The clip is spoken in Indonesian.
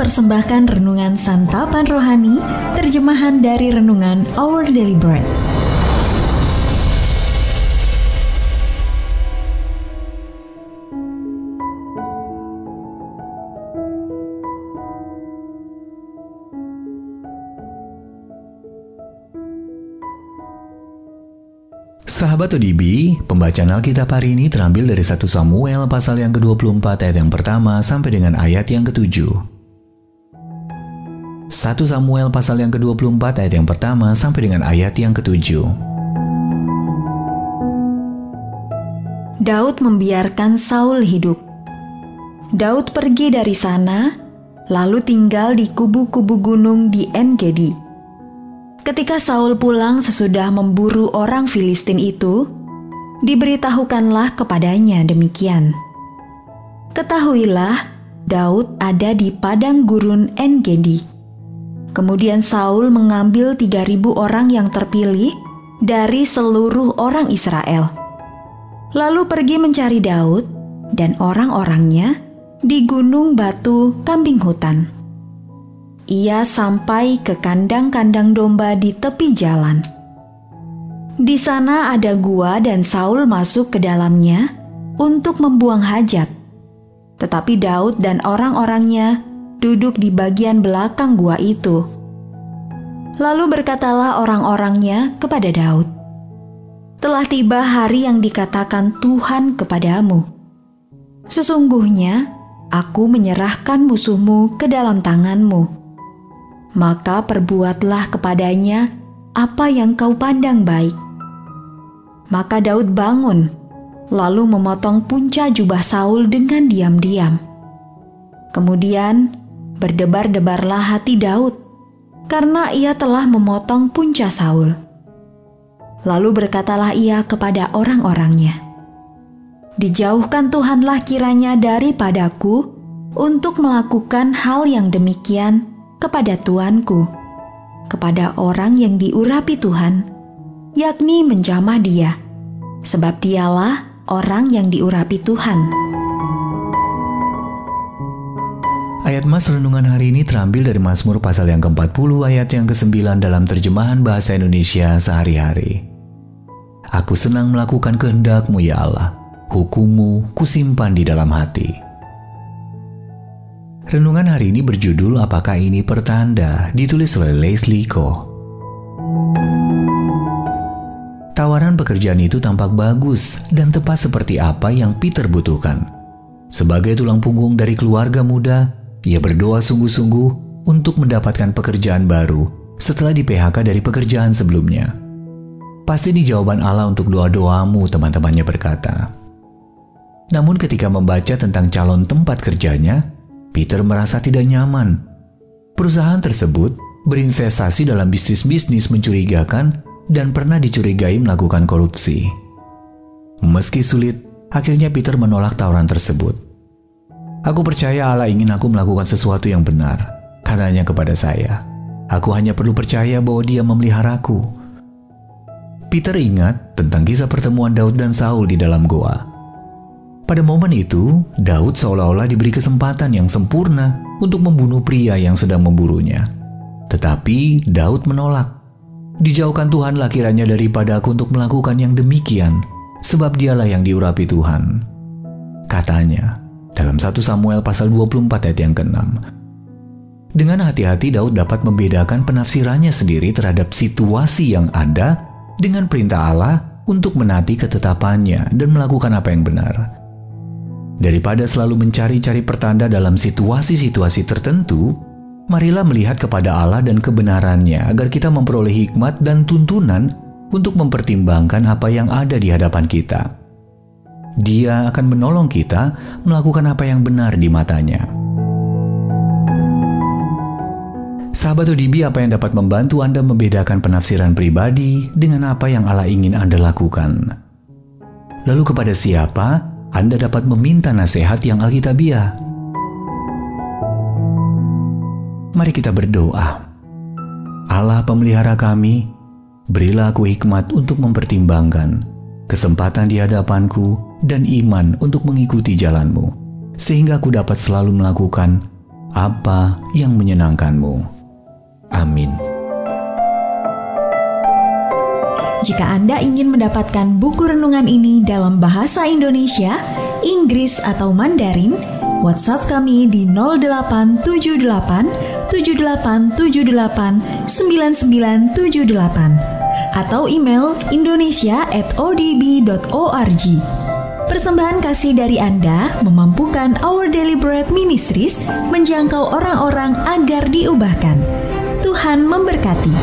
mempersembahkan renungan santapan rohani, terjemahan dari renungan Our Daily Bread. Sahabat ODB, pembacaan Alkitab hari ini terambil dari 1 Samuel pasal yang ke-24 ayat yang pertama sampai dengan ayat yang ke-7. 1 Samuel pasal yang ke-24 ayat yang pertama sampai dengan ayat yang ke-7. Daud membiarkan Saul hidup. Daud pergi dari sana, lalu tinggal di kubu-kubu gunung di Engedi. Ketika Saul pulang sesudah memburu orang Filistin itu, diberitahukanlah kepadanya demikian. Ketahuilah, Daud ada di padang gurun Engedi. Kemudian Saul mengambil 3000 orang yang terpilih dari seluruh orang Israel. Lalu pergi mencari Daud dan orang-orangnya di gunung batu kambing hutan ia sampai ke kandang-kandang domba di tepi jalan. Di sana ada gua dan Saul masuk ke dalamnya untuk membuang hajat. Tetapi Daud dan orang-orangnya duduk di bagian belakang gua itu. Lalu berkatalah orang-orangnya kepada Daud, "Telah tiba hari yang dikatakan Tuhan kepadamu. Sesungguhnya aku menyerahkan musuhmu ke dalam tanganmu." maka perbuatlah kepadanya apa yang kau pandang baik. Maka Daud bangun, lalu memotong punca jubah Saul dengan diam-diam. Kemudian berdebar-debarlah hati Daud, karena ia telah memotong punca Saul. Lalu berkatalah ia kepada orang-orangnya, Dijauhkan Tuhanlah kiranya daripadaku untuk melakukan hal yang demikian kepada tuanku, kepada orang yang diurapi Tuhan, yakni menjamah dia, sebab dialah orang yang diurapi Tuhan. Ayat Mas Renungan hari ini terambil dari Mazmur pasal yang ke-40 ayat yang ke-9 dalam terjemahan bahasa Indonesia sehari-hari. Aku senang melakukan kehendakmu ya Allah, hukummu kusimpan di dalam hati. Renungan hari ini berjudul Apakah Ini Pertanda? ditulis oleh Leslie Ko. Tawaran pekerjaan itu tampak bagus dan tepat seperti apa yang Peter butuhkan. Sebagai tulang punggung dari keluarga muda, ia berdoa sungguh-sungguh untuk mendapatkan pekerjaan baru setelah di PHK dari pekerjaan sebelumnya. Pasti di jawaban Allah untuk doa-doamu, teman-temannya berkata. Namun ketika membaca tentang calon tempat kerjanya, Peter merasa tidak nyaman. Perusahaan tersebut berinvestasi dalam bisnis-bisnis mencurigakan dan pernah dicurigai melakukan korupsi. Meski sulit, akhirnya Peter menolak tawaran tersebut. Aku percaya Allah ingin aku melakukan sesuatu yang benar, katanya kepada saya. Aku hanya perlu percaya bahwa dia memeliharaku. Peter ingat tentang kisah pertemuan Daud dan Saul di dalam goa. Pada momen itu, Daud seolah-olah diberi kesempatan yang sempurna untuk membunuh pria yang sedang memburunya. Tetapi Daud menolak. Dijauhkan Tuhanlah kiranya daripada aku untuk melakukan yang demikian, sebab dialah yang diurapi Tuhan. Katanya, dalam 1 Samuel pasal 24 ayat yang ke-6. Dengan hati-hati Daud dapat membedakan penafsirannya sendiri terhadap situasi yang ada dengan perintah Allah untuk menati ketetapannya dan melakukan apa yang benar. Daripada selalu mencari-cari pertanda dalam situasi-situasi tertentu, marilah melihat kepada Allah dan kebenarannya agar kita memperoleh hikmat dan tuntunan untuk mempertimbangkan apa yang ada di hadapan kita. Dia akan menolong kita melakukan apa yang benar di matanya. Sahabat ODB, apa yang dapat membantu Anda membedakan penafsiran pribadi dengan apa yang Allah ingin Anda lakukan? Lalu kepada siapa anda dapat meminta nasihat yang alkitabiah. Mari kita berdoa. Allah pemelihara kami, berilah aku hikmat untuk mempertimbangkan kesempatan di hadapanku dan iman untuk mengikuti jalanmu, sehingga aku dapat selalu melakukan apa yang menyenangkanmu. Amin. Jika Anda ingin mendapatkan buku renungan ini dalam bahasa Indonesia, Inggris atau Mandarin, WhatsApp kami di 0878 7878 9978 atau email indonesia@odb.org. Persembahan kasih dari Anda memampukan Our Daily Bread Ministries menjangkau orang-orang agar diubahkan. Tuhan memberkati.